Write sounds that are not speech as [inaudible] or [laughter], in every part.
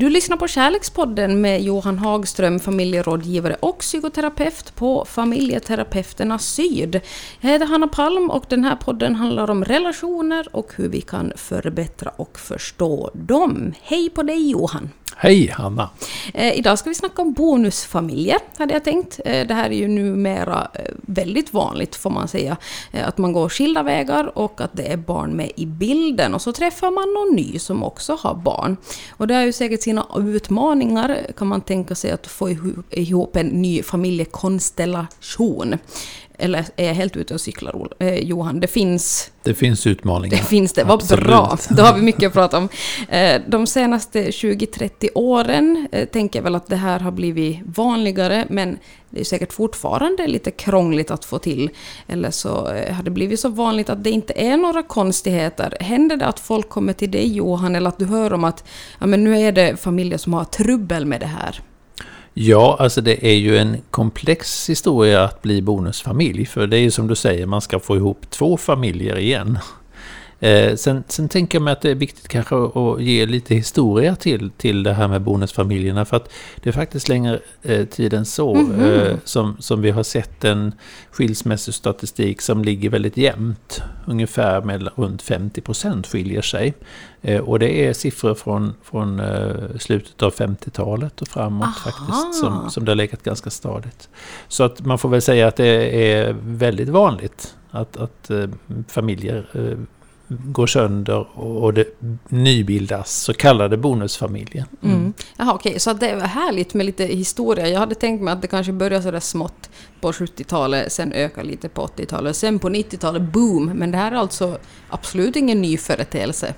Du lyssnar på Kärlekspodden med Johan Hagström, familjerådgivare och psykoterapeut på Familjeterapeuterna Syd. Jag heter Hanna Palm och den här podden handlar om relationer och hur vi kan förbättra och förstå dem. Hej på dig Johan! Hej Hanna! Eh, idag ska vi snacka om bonusfamiljer, hade jag tänkt. Eh, det här är ju numera eh, väldigt vanligt, får man säga, eh, att man går skilda vägar och att det är barn med i bilden. Och så träffar man någon ny som också har barn. Och det har ju säkert sina utmaningar, kan man tänka sig, att få ihop en ny familjekonstellation. Eller är jag helt ute och cyklar, eh, Johan? Det finns... Det finns utmaningar. Det finns det, vad bra! Då har vi mycket att prata om. Eh, de senaste 20-30 åren eh, tänker jag väl att det här har blivit vanligare, men det är säkert fortfarande lite krångligt att få till. Eller så har det blivit så vanligt att det inte är några konstigheter. Händer det att folk kommer till dig, Johan, eller att du hör om att ja, men nu är det familjer som har trubbel med det här? Ja, alltså det är ju en komplex historia att bli bonusfamilj. För det är ju som du säger, man ska få ihop två familjer igen. Eh, sen, sen tänker jag mig att det är viktigt kanske att ge lite historia till, till det här med bonusfamiljerna. För att det är faktiskt längre eh, tid än så mm -hmm. eh, som, som vi har sett en skilsmässostatistik som ligger väldigt jämnt. Ungefär med runt 50 procent skiljer sig. Eh, och det är siffror från, från eh, slutet av 50-talet och framåt Aha. faktiskt. Som, som det har legat ganska stadigt. Så att man får väl säga att det är väldigt vanligt att, att eh, familjer går sönder och det nybildas så kallade bonusfamiljer. Mm. Mm. Jaha, okej, okay. så det är härligt med lite historia. Jag hade tänkt mig att det kanske började sådär smått på 70-talet, sen ökar lite på 80-talet, sen på 90-talet boom. Men det här är alltså absolut ingen ny företeelse.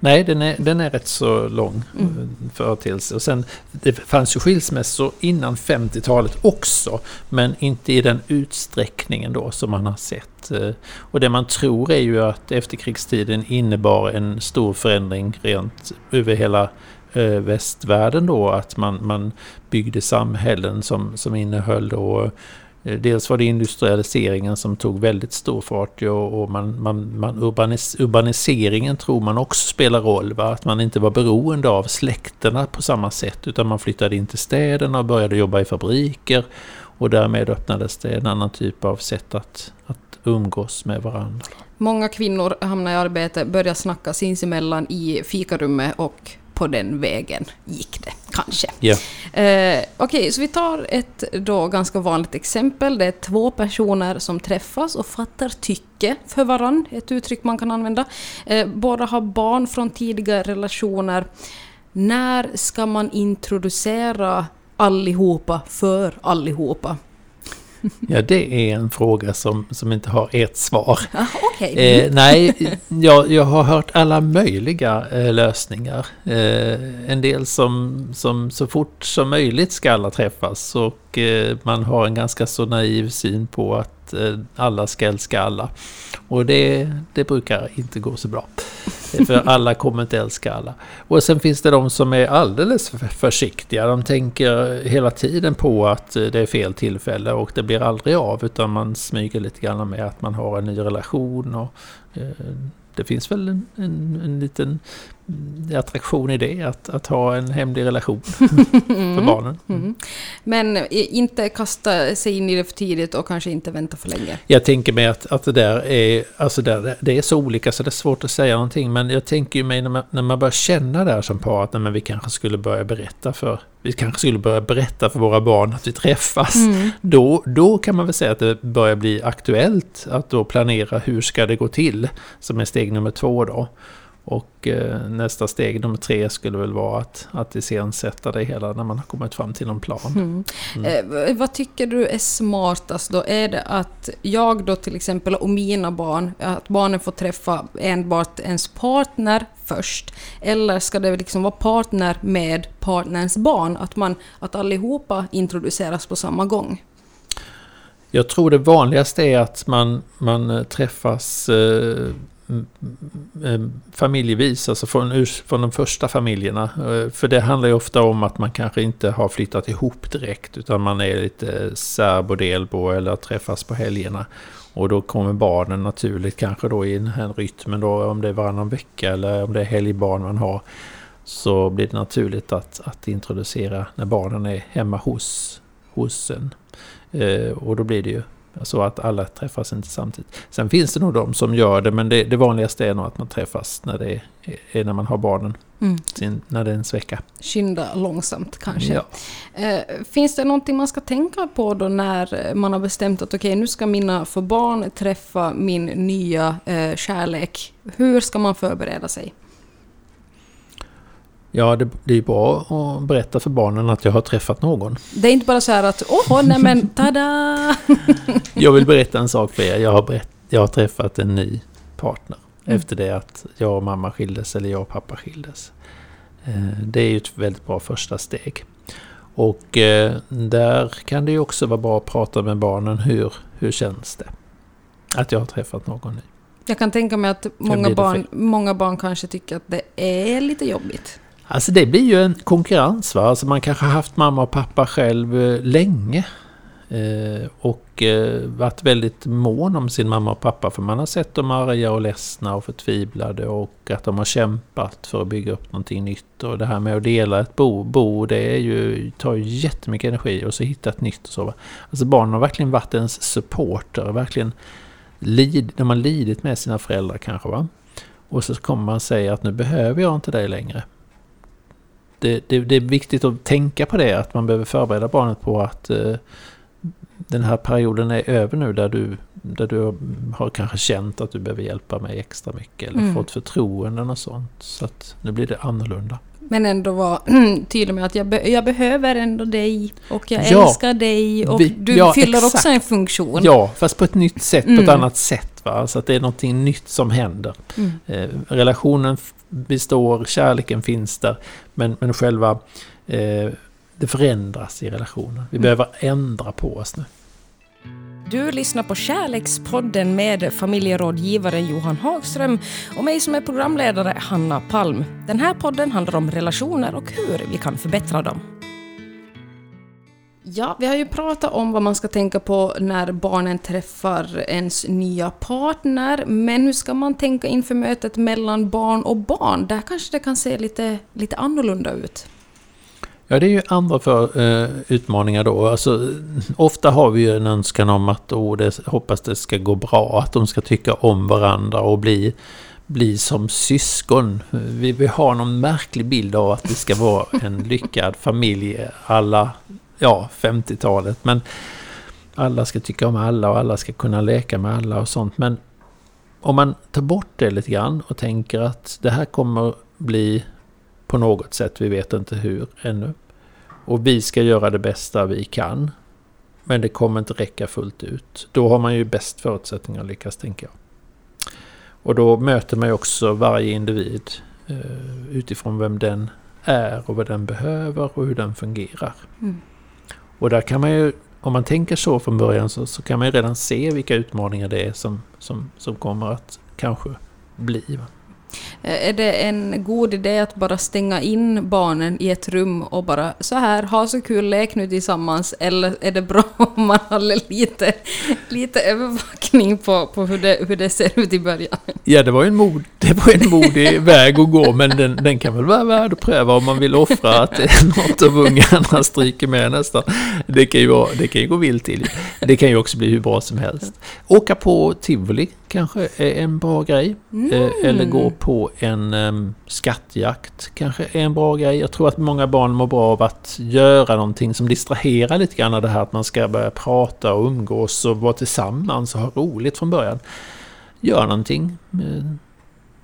Nej, den är, den är rätt så lång mm. företeelse. Och sen, det fanns ju skilsmässor innan 50-talet också, men inte i den utsträckningen då som man har sett. Eh, och det man tror är ju att efterkrigstiden innebar en stor förändring rent över hela eh, västvärlden då, att man, man byggde samhällen som, som innehöll då Eh, Eh, dels var det industrialiseringen som tog väldigt stor fart och man, man, man urbanis, urbaniseringen tror man också spelar roll. Va? Att man inte var beroende av släkterna på samma sätt utan man flyttade in till städerna och började jobba i fabriker. Och därmed öppnades det en annan typ av sätt att, att umgås med varandra. Många kvinnor hamnar i arbete, börjar snacka sinsemellan i fikarummet och på den vägen gick det, kanske. Yeah. Eh, Okej, okay, så vi tar ett då ganska vanligt exempel. Det är två personer som träffas och fattar tycke för varann, ett uttryck man kan använda. Eh, båda har barn från tidigare relationer. När ska man introducera allihopa för allihopa? Ja, det är en fråga som, som inte har ett svar. Ah, okay. eh, nej, jag, jag har hört alla möjliga eh, lösningar. Eh, en del som, som så fort som möjligt ska alla träffas och eh, man har en ganska så naiv syn på att Eh, alla ska älska alla. Och det, det brukar inte gå så bra. För alla kommer inte älska alla. Och sen finns det de som är alldeles försiktiga. De tänker hela tiden på att det är fel tillfälle och det blir aldrig av. Utan man smyger lite grann med att man har en ny relation. Och, eh, det finns väl en, en, en liten attraktion i det, att, att ha en hemlig relation [laughs] för barnen. Mm. Mm. Men inte kasta sig in i det för tidigt och kanske inte vänta för länge? Jag tänker mig att, att det där är, alltså där, det är så olika så det är svårt att säga någonting. Men jag tänker mig när man, när man börjar känna där som par att nej, vi kanske skulle börja berätta för vi kanske skulle börja berätta för våra barn att vi träffas. Mm. Då, då kan man väl säga att det börjar bli aktuellt att då planera hur ska det gå till, som är steg nummer två då. Och eh, nästa steg, nummer tre, skulle väl vara att, att iscensätta det hela när man har kommit fram till någon plan. Mm. Mm. Eh, vad tycker du är smartast då? Är det att jag då till exempel och mina barn, att barnen får träffa enbart ens partner först? Eller ska det liksom vara partner med partnerns barn? Att, man, att allihopa introduceras på samma gång? Jag tror det vanligaste är att man, man träffas eh, Eh, familjevis, alltså från, från de första familjerna. Eh, för det handlar ju ofta om att man kanske inte har flyttat ihop direkt utan man är lite särbo, delbo eller träffas på helgerna. Och då kommer barnen naturligt kanske då i den här rytmen då om det är varannan vecka eller om det är helgbarn man har. Så blir det naturligt att, att introducera när barnen är hemma hos, hos en. Eh, och då blir det ju så att alla träffas inte samtidigt. Sen finns det nog de som gör det, men det, det vanligaste är nog att man träffas när, det är, är när man har barnen. Mm. Sin, när det är en svecka. Skynda långsamt kanske. Ja. Eh, finns det någonting man ska tänka på då när man har bestämt att okej, okay, nu ska mina för barn träffa min nya eh, kärlek. Hur ska man förbereda sig? Ja, det, det är bra att berätta för barnen att jag har träffat någon. Det är inte bara så här att åh, nej men tada! [laughs] jag vill berätta en sak för er. Jag har, berätt, jag har träffat en ny partner. Mm. Efter det att jag och mamma skildes, eller jag och pappa skildes. Eh, det är ju ett väldigt bra första steg. Och eh, där kan det ju också vara bra att prata med barnen. Hur, hur känns det? Att jag har träffat någon ny. Jag kan tänka mig att många barn, många barn kanske tycker att det är lite jobbigt. Alltså det blir ju en konkurrens va. Alltså man kanske har haft mamma och pappa själv eh, länge. Eh, och eh, varit väldigt mån om sin mamma och pappa för man har sett dem arga och ledsna och förtvivlade och att de har kämpat för att bygga upp någonting nytt. Och det här med att dela ett bo, bo det är ju, tar ju jättemycket energi och så hitta ett nytt och så. Va? Alltså barnen har verkligen varit ens supporter, verkligen lid, de har lidit med sina föräldrar kanske va. Och så kommer man säga att nu behöver jag inte dig längre det, det, det, är viktigt att tänka på det, att man behöver förbereda barnet på att eh, den här perioden är över nu där du, där du har kanske känt att du behöver hjälpa mig extra mycket eller mm. fått förtroenden och sånt. Så att nu blir det annorlunda. Men ändå vara [clears throat] tydlig med att jag, be jag behöver ändå dig och jag ja, älskar dig och vi, du ja, fyller exakt. också en funktion. Ja, fast på ett nytt sätt, mm. på ett mm. annat sätt. Va? Alltså att det är någonting nytt som händer. Mm. Eh, relationen består, kärleken finns där, men, men själva eh, det förändras i relationen. Vi mm. behöver ändra på oss nu. Du lyssnar på Kärlekspodden med familjerådgivaren Johan Hagström och mig som är programledare Hanna Palm. Den här podden handlar om relationer och hur vi kan förbättra dem. Ja, vi har ju pratat om vad man ska tänka på när barnen träffar ens nya partner, men hur ska man tänka inför mötet mellan barn och barn? Där kanske det kan se lite, lite annorlunda ut. Ja, det är ju andra för, eh, utmaningar då. Alltså, ofta har vi ju en önskan om att oh, det, hoppas det ska gå bra, att de ska tycka om varandra och bli, bli som syskon. Vi, vi har någon märklig bild av att det ska vara en lyckad familj, alla, ja, 50-talet. Men alla ska tycka om alla och alla ska kunna leka med alla och sånt. Men om man tar bort det lite grann och tänker att det här kommer bli på något sätt, vi vet inte hur ännu. Och vi ska göra det bästa vi kan. Men det kommer inte räcka fullt ut. Då har man ju bäst förutsättningar att lyckas, tänker jag. Och då möter man ju också varje individ eh, utifrån vem den är och vad den behöver och hur den fungerar. Mm. Och där kan man ju, om man tänker så från början så, så kan man ju redan se vilka utmaningar det är som, som, som kommer att kanske bli. Eh, är det en god idé att bara stänga in barnen i ett rum och bara så här, ha så kul, lek nu tillsammans, eller är det bra [laughs] om man håller lite, lite övervakning på, på hur, det, hur det ser ut i början? Ja, det var en, mod, det var en modig [laughs] väg att gå, men den, den kan väl vara värd att pröva om man vill offra att [laughs] något av ungarna stryker med nästan. Det kan ju, vara, det kan ju gå vilt till. Det kan ju också bli hur bra som helst. Åka på tivoli kanske är en bra grej. Mm. Eller gå på en um, skattjakt kanske är en bra grej. Jag tror att många barn mår bra av att göra någonting som distraherar lite grann av det här att man ska börja prata och umgås och vara tillsammans och ha roligt från början. Gör någonting. Eh,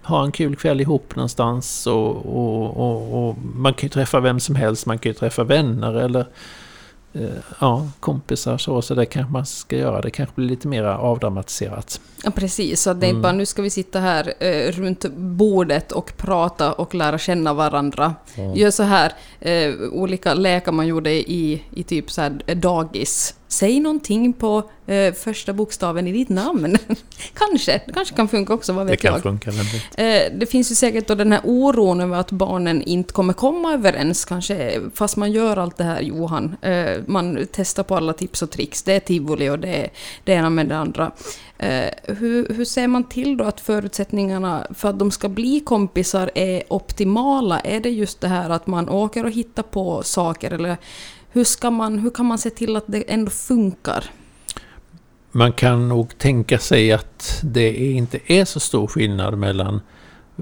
ha en kul kväll ihop någonstans och, och, och, och man kan ju träffa vem som helst. Man kan ju träffa vänner eller Eh, ja, kompisar så, så det kanske man ska göra. Det kanske blir lite mer avdramatiserat. Ja, precis. Så det är inte mm. bara nu ska vi sitta här eh, runt bordet och prata och lära känna varandra. Mm. Gör så här, eh, olika lekar man gjorde i, i typ så här dagis. Säg någonting på eh, första bokstaven i ditt namn. [laughs] kanske, det kanske kan funka också, vad vet Det kan jag. funka. Eh, det finns ju säkert då den här oron över att barnen inte kommer komma överens kanske, fast man gör allt det här Johan. Eh, man testar på alla tips och tricks. Det är tivoli och det är det ena med det andra. Eh, hur, hur ser man till då att förutsättningarna för att de ska bli kompisar är optimala? Är det just det här att man åker och hittar på saker eller hur, ska man, hur kan man se till att det ändå funkar? Man kan nog tänka sig att det inte är så stor skillnad mellan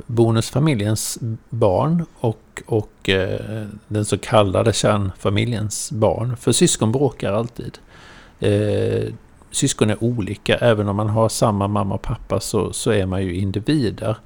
bonusfamiljens barn och, och eh, den så kallade kärnfamiljens barn. För syskon bråkar alltid. Eh, syskon är olika, även om man har samma mamma och pappa så, så är man ju individer.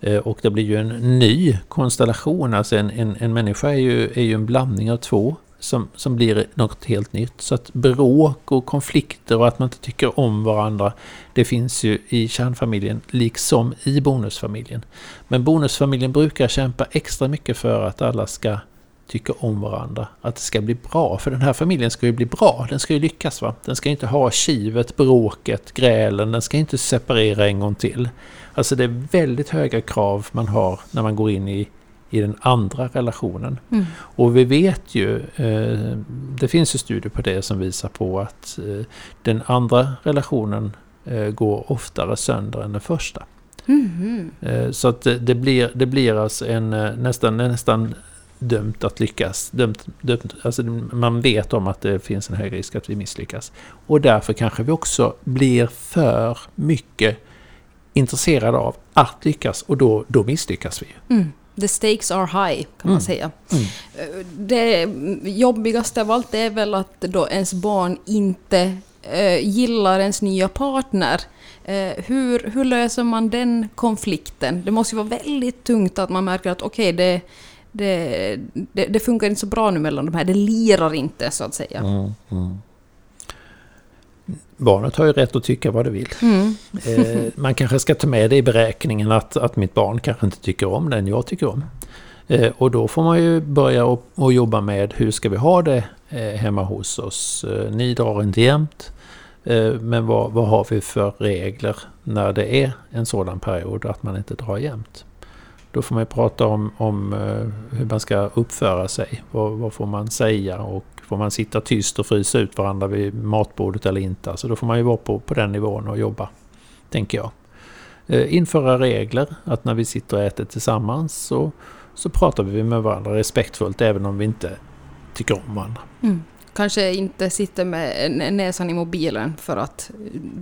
Eh, och det blir ju en ny konstellation, alltså en, en, en människa är ju, är ju en blandning av två som, som blir något helt nytt. Så att bråk och konflikter och att man inte tycker om varandra, det finns ju i kärnfamiljen liksom i bonusfamiljen. Men bonusfamiljen brukar kämpa extra mycket för att alla ska tycka om varandra. Att det ska bli bra, för den här familjen ska ju bli bra, den ska ju lyckas va. Den ska inte ha kivet, bråket, grälen, den ska inte separera en gång till. Alltså det är väldigt höga krav man har när man går in i i den andra relationen. Mm. Och vi vet ju, eh, det finns ju studier på det som visar på att eh, den andra relationen eh, går oftare sönder än den första. Eh, så att det, det, blir, det blir alltså en nästan, nästan dömt att lyckas. Dömt, dömt, alltså man vet om att det finns en hög risk att vi misslyckas. Och därför kanske vi också blir för mycket intresserade av att lyckas och då, då misslyckas vi. Mm. The stakes are high, kan Mm. man säga. Mm. Eh, Det jobbigaste av allt är väl att då ens barn inte eh, gillar ens nya partner. Eh, hur, hur löser man den konflikten? Det måste ju vara väldigt tungt att man märker att okej, det, det, det, det funkar inte så bra nu mellan de här. Det lirar inte, så att säga. Mm, mm. Barnet har ju rätt att tycka vad det vill. Mm. Eh, man kanske ska ta med det i beräkningen att, att mitt barn kanske inte tycker om den jag tycker om. Eh, och då får man ju börja och, och jobba med hur ska vi ha det eh, hemma hos oss. Eh, ni drar inte jämt. Eh, men vad, vad har vi för regler när det är en sådan period att man inte drar jämt? Då får man ju prata om, om eh, hur man ska uppföra sig. Vad, vad får man säga och får man sitta tyst och frysa ut varandra vid matbordet eller inte? Alltså då får man ju vara på, på den nivån och jobba, tänker jag. Eh, införa regler, att när vi sitter och äter tillsammans så, så pratar vi med varandra respektfullt även om vi inte tycker om varandra. Mm. Kanske inte sitter med näsan i mobilen för att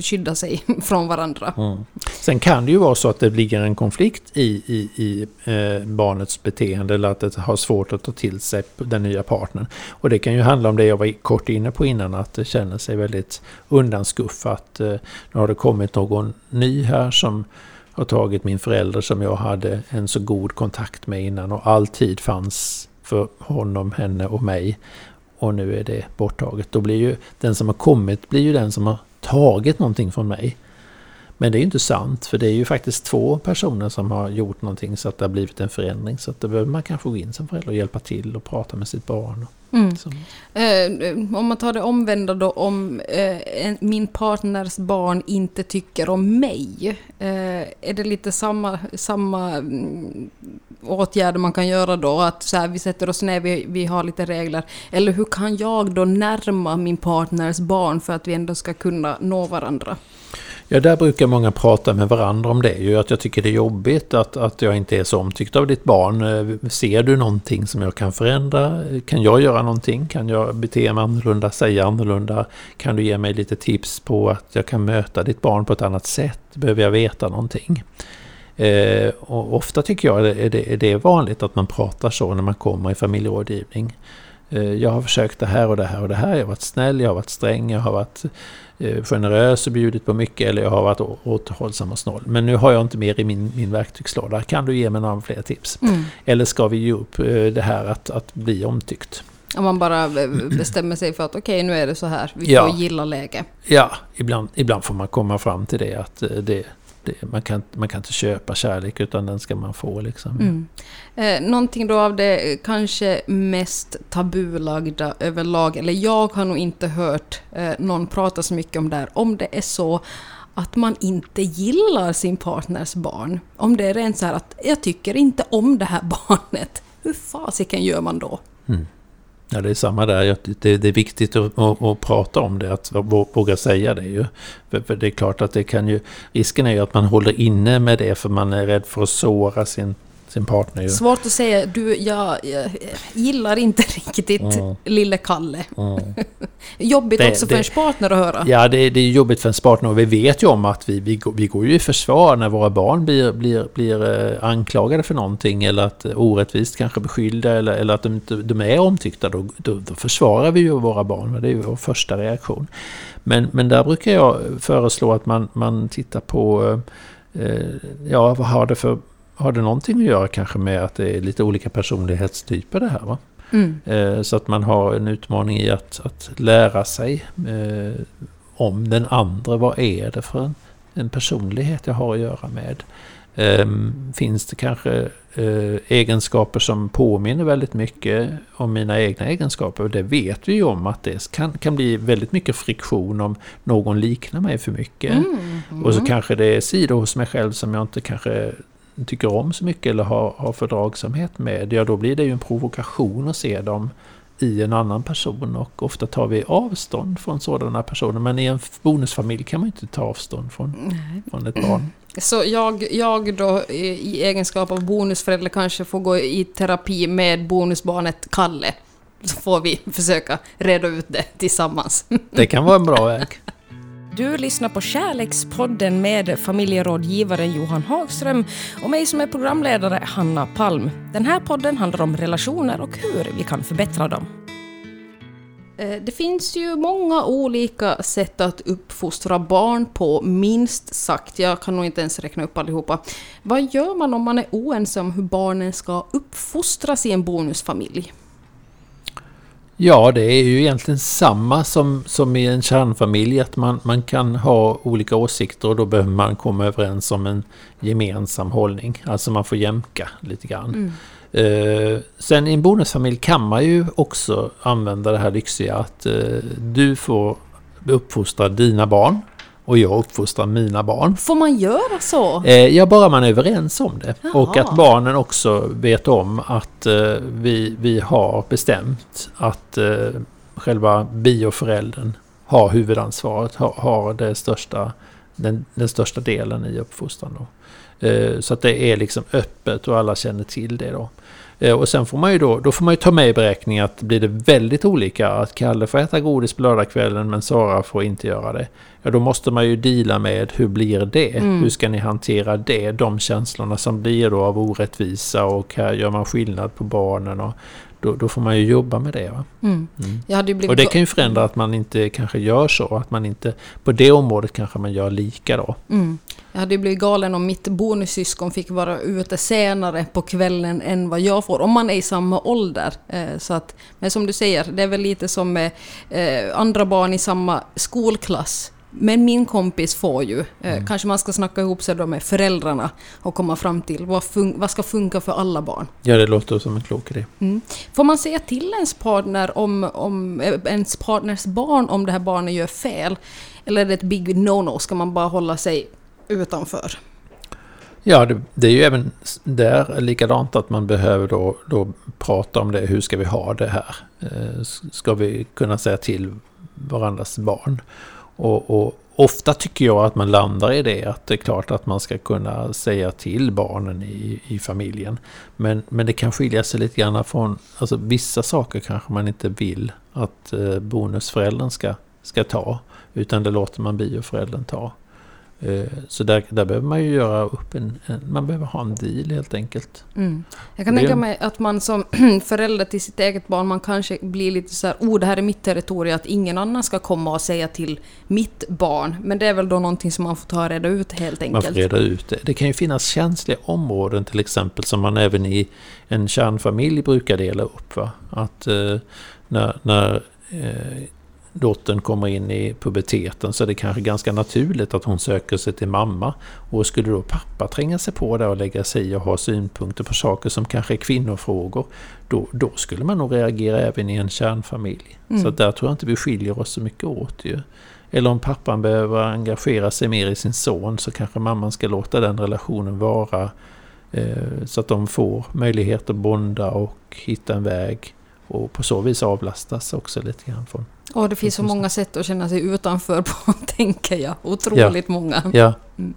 skydda sig [laughs] från varandra. Mm. Sen kan det ju vara så att det ligger en konflikt i, i, i eh, barnets beteende eller att det har svårt att ta till sig den nya partnern. Och det kan ju handla om det jag var kort inne på innan, att det känner sig väldigt undanskuffat. Eh, nu har det kommit någon ny här som har tagit min förälder som jag hade en så god kontakt med innan och alltid fanns för honom, henne och mig. Och nu är det borttaget. Då blir ju den som har kommit blir ju den som har tagit någonting från mig. Men det är ju inte sant, för det är ju faktiskt två personer som har gjort någonting så att det har blivit en förändring. Så att då behöver man kanske gå in som förälder och hjälpa till och prata med sitt barn. Mm. Eh, om man tar det omvända då, om eh, min partners barn inte tycker om mig, eh, är det lite samma, samma mm, åtgärder man kan göra då? Att så här, vi sätter oss ner, vi, vi har lite regler. Eller hur kan jag då närma min partners barn för att vi ändå ska kunna nå varandra? Ja, där brukar många prata med varandra om det. Ju att jag tycker det är jobbigt att, att jag inte är så omtyckt av ditt barn. Eh, ser du någonting som jag kan förändra? Kan jag göra någonting? Kan jag bete mig annorlunda, säga annorlunda? Kan du ge mig lite tips på att jag kan möta ditt barn på ett annat sätt? Behöver jag veta någonting? Eh, och ofta tycker jag det, det, det är vanligt att man pratar så när man kommer i familjerådgivning. Eh, Jag har försökt det här och det här och det här. Jag har varit snäll, jag har varit sträng, jag har varit eh, generös och bjudit på mycket eller jag har varit återhållsam och snål. Men nu har jag inte mer i min, min verktygslåda. Kan du ge mig några fler tips? Mm. Eller ska vi ge upp eh, det här att, att bli omtyckt? Om man bara bestämmer sig för att okej, nu är det så här, vi Ja. får gilla läge. Ja, ibland, ibland får man komma fram till det att det, det, man, kan, man kan inte köpa kärlek utan den ska man få liksom. Mm. Eh, någonting då av det kanske mest tabulagda överlag, eller jag har nog inte hört eh, någon prata så mycket om det här, om det är så att man inte gillar sin partners barn. Om det är rent så här att jag tycker inte om det här barnet, hur fasiken gör man då? Mm. Ja, det är samma där. Det, det är viktigt att, att, att, prata om det, att våga säga det ju. För, för, det är klart att det kan ju... Risken är ju att man håller inne med det för man är rädd för att såra sin sin partner. Ju. Svårt att säga. Du, jag, jag gillar inte [laughs] riktigt mm. lille Kalle. Mm. [laughs] jobbigt det, också för ens partner att höra. Ja, det, det är jobbigt för ens partner och vi vet ju om att vi, vi, vi går ju i försvar när våra barn blir, blir, blir eh, anklagade för någonting eller att orättvist kanske beskyllda eller, eller att de de är omtyckta. Då, då, då försvarar vi ju våra barn. Det är ju vår första reaktion. Men, men där brukar jag föreslå att man, man tittar på eh, Ja, vad har det för har det någonting att göra kanske med att det är lite olika personlighetstyper det här? Va? Mm. Eh, så att man har en utmaning i att, att lära sig eh, om den andra. Vad är det för en, en personlighet jag har att göra med? Eh, finns det kanske eh, egenskaper som påminner väldigt mycket om mina egna egenskaper? Det vet vi ju om att det kan, kan bli väldigt mycket friktion om någon liknar mig för mycket. Mm. Mm. Och så kanske det är sidor hos mig själv som jag inte kanske tycker om så mycket eller har, har fördragsamhet med, ja då blir det ju en provokation att se dem i en annan person och ofta tar vi avstånd från sådana personer. Men i en bonusfamilj kan man inte ta avstånd från, från ett barn. [clears throat] Så jag, jag då i egenskap av bonusförälder kanske får gå i terapi med bonusbarnet Kalle. Så får vi försöka reda ut det tillsammans. Det kan vara en bra väg. [laughs] Du lyssnar på Kärlekspodden med familjerådgivaren Johan Hagström och mig som är programledare, Hanna Palm. Den här podden handlar om relationer och hur vi kan förbättra dem. Eh, det finns ju många olika sätt att uppfostra barn på, minst sagt. Jag kan nog inte ens räkna upp allihopa. Vad gör man om man är oense om hur barnen ska uppfostras i en bonusfamilj? Ja, det är ju egentligen samma som, som i en kärnfamilj, att man, man kan ha olika åsikter och då behöver man komma överens om en gemensam hållning. Alltså man får jämka lite grann. Mm. Eh, sen i en bonusfamilj kan man ju också använda det här lyxiga att eh, du får uppfostra dina barn och jag uppfostrar mina barn. Får man göra så? Eh, ja, bara man är överens om det. Jaha. Och att barnen också vet om att eh, vi, vi har bestämt att eh, själva bioföräldern har huvudansvaret, har, har det största, den, den största delen i uppfostran. Då. Eh, så att det är liksom öppet och alla känner till det då. Eh, och sen får man ju då, då får man ju ta med i beräkningen att blir det väldigt olika, att Kalle får äta godis på lördagskvällen men Sara får inte göra det. Ja, då måste man ju dela med hur blir det? Mm. Hur ska ni hantera det? De känslorna som blir då av orättvisa och här gör man skillnad på barnen och då, då får man ju jobba med det. Va? Mm. Mm. och det kan ju förändra att man inte kanske gör så, att man inte på det området kanske man gör lika då. Mm. Jag hade ju blivit galen om mitt bonussyskon fick vara ute senare på kvällen än vad jag får, om man är i samma ålder. Eh, så att, men som du säger, det är väl lite som med eh, andra barn i samma skolklass. Men min kompis får ju. Eh, mm. Kanske man ska snacka ihop sig då med föräldrarna och komma fram till vad, vad ska funka för alla barn. Ja, det låter som en klok idé. Mm. Får man säga till ens partner om, om ens partners barn om det här barnet gör fel? Eller är det ett big no-no? Ska man bara hålla sig utanför. Ja, det, det, är ju även där likadant att man behöver då, då prata om det. Hur ska vi ha det här? Eh, ska vi kunna säga till varandras barn? Och, och, ofta tycker jag att man landar i det, att det är klart att man ska kunna säga till barnen i, i familjen. Men, men det kan skilja sig lite grann från, alltså vissa saker kanske man inte vill att eh, bonusföräldern ska, ska ta, utan det låter man bioföräldern ta. Eh, så där, där behöver man ju göra upp en, en man behöver ha en deal helt enkelt. Mm. Jag kan tänka mig att man som [clears throat] förälder till sitt eget barn, man kanske blir lite så här, oh det här är mitt territorium, att ingen annan ska komma och säga till mitt barn. Men det är väl då någonting som man får ta och reda ut helt enkelt. Man får reda ut det. Det kan ju finnas känsliga områden till exempel som man även i en kärnfamilj brukar dela upp. Va? Att eh, när, när eh, dottern kommer in i puberteten så är det kanske ganska naturligt att hon söker sig till mamma. Och skulle då pappa tränga sig på där och lägga sig i och ha synpunkter på saker som kanske är kvinnofrågor, då, då skulle man nog reagera även i en kärnfamilj. Mm. Så där tror jag inte vi skiljer oss så mycket åt ju. Eller om pappan behöver engagera sig mer i sin son så kanske mamman ska låta den relationen vara eh, så att de får möjlighet att bonda och hitta en väg och på så vis avlastas också lite grann från... Och det finns så många sätt att känna sig utanför på, [laughs] tänker jag. Otroligt ja. många. Ja. Mm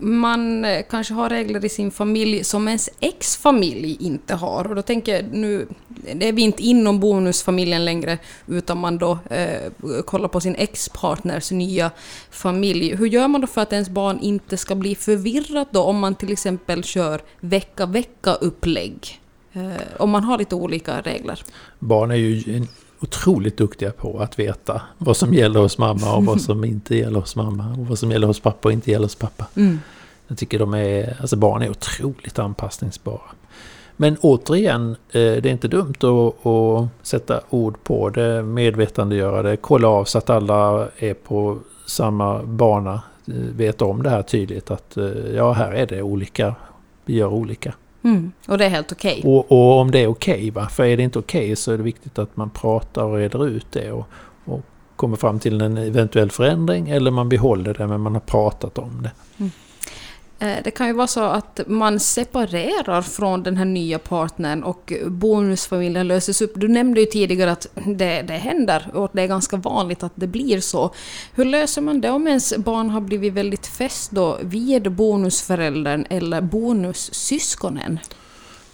man eh, kanske har regler i sin familj som ens ex-familj inte har. Och då tänker jag nu, det är vi inte inom bonusfamiljen längre, utan man då eh, kollar på sin ex-partners nya familj. Hur gör man då för att ens barn inte ska bli förvirrat då, om man till exempel kör vecka-vecka-upplägg? Eh, om man har lite olika regler. Barn är ju otroligt duktiga på att veta vad som gäller hos mamma och vad som [laughs] inte gäller hos mamma. Och vad som gäller hos pappa och inte gäller hos pappa. Mm. Jag tycker de är, alltså barn är otroligt anpassningsbara. Men återigen, eh, det är inte dumt att, att sätta ord på det, medvetandegöra det, kolla av så att alla är på samma bana, eh, vet om det här tydligt att ja, här är det olika, vi gör olika. Mm. Och det är helt okej? Okay. Och, och, om det är okej, okay, för är det inte okej okay, så är det viktigt att man pratar och reder ut det och, och kommer fram till en eventuell förändring eller man behåller det men man har pratat om det. Mm. Eh, det kan ju vara så att man separerar från den här nya partnern och bonusfamiljen löses upp. Du nämnde ju tidigare att det, det händer och det är ganska vanligt att det blir så. Hur löser man det om ens barn har blivit väldigt fäst då vid bonusföräldern eller bonussyskonen?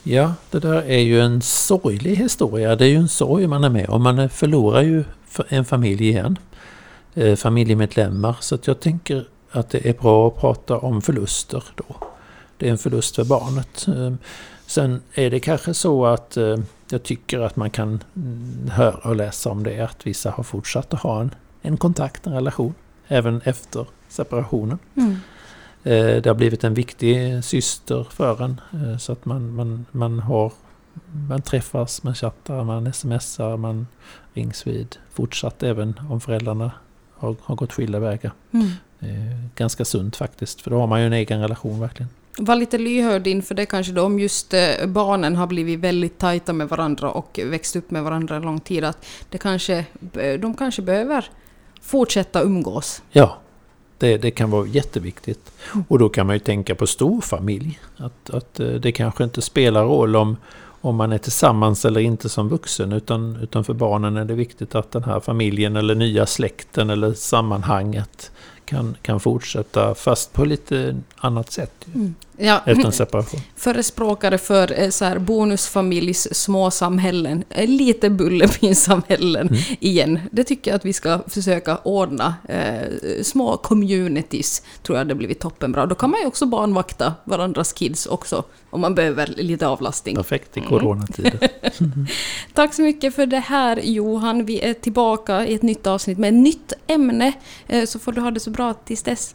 Ja, det där är ju en sorglig historia. Det är ju en sorg man är med om. Man förlorar ju en familj igen. Eh, familjemedlemmar. Så att jag tänker att det är bra att prata om förluster då. Det är en förlust för barnet. Ehm, sen är det kanske så att eh, jag tycker att man kan mm, höra och läsa om det, att vissa har fortsatt att ha en, en kontakt, en relation, även efter separationen. Mm. Eh, det har blivit en viktig syster för en, eh, så att man, man, man har man träffas, man chattar, man smsar, man rings vid fortsatt även om föräldrarna har, har gått skilda vägar. Mm. Eh, ganska sunt faktiskt, för då har man ju en egen relation verkligen. Var lite lyhörd inför det kanske då, om just eh, barnen har blivit väldigt tajta med varandra och växt upp med varandra en lång tid, att det kanske, de kanske behöver fortsätta umgås. Ja, det, det, kan vara jätteviktigt. Mm. Och då kan man ju tänka på storfamilj. Att, att eh, det kanske inte spelar roll om, om man är tillsammans eller inte som vuxen. Utan, utan för barnen är det viktigt att den här familjen eller nya släkten eller sammanhanget kan, kan fortsätta fast på lite annat sätt. Mm. Ja. En separation. [laughs] Förespråkare för eh, så här, bonusfamiljs småsamhällen, eh, lite Bullerbyn-samhällen mm. igen. Det tycker jag att vi ska försöka ordna. Eh, små communities tror jag det blivit toppenbra. Då kan man ju också barnvakta varandras kids också, om man behöver lite avlastning. Perfekt i coronatider. Mm. [laughs] Tack så mycket för det här Johan. Vi är tillbaka i ett nytt avsnitt med ett nytt ämne. Eh, så får du ha det så bra tills dess.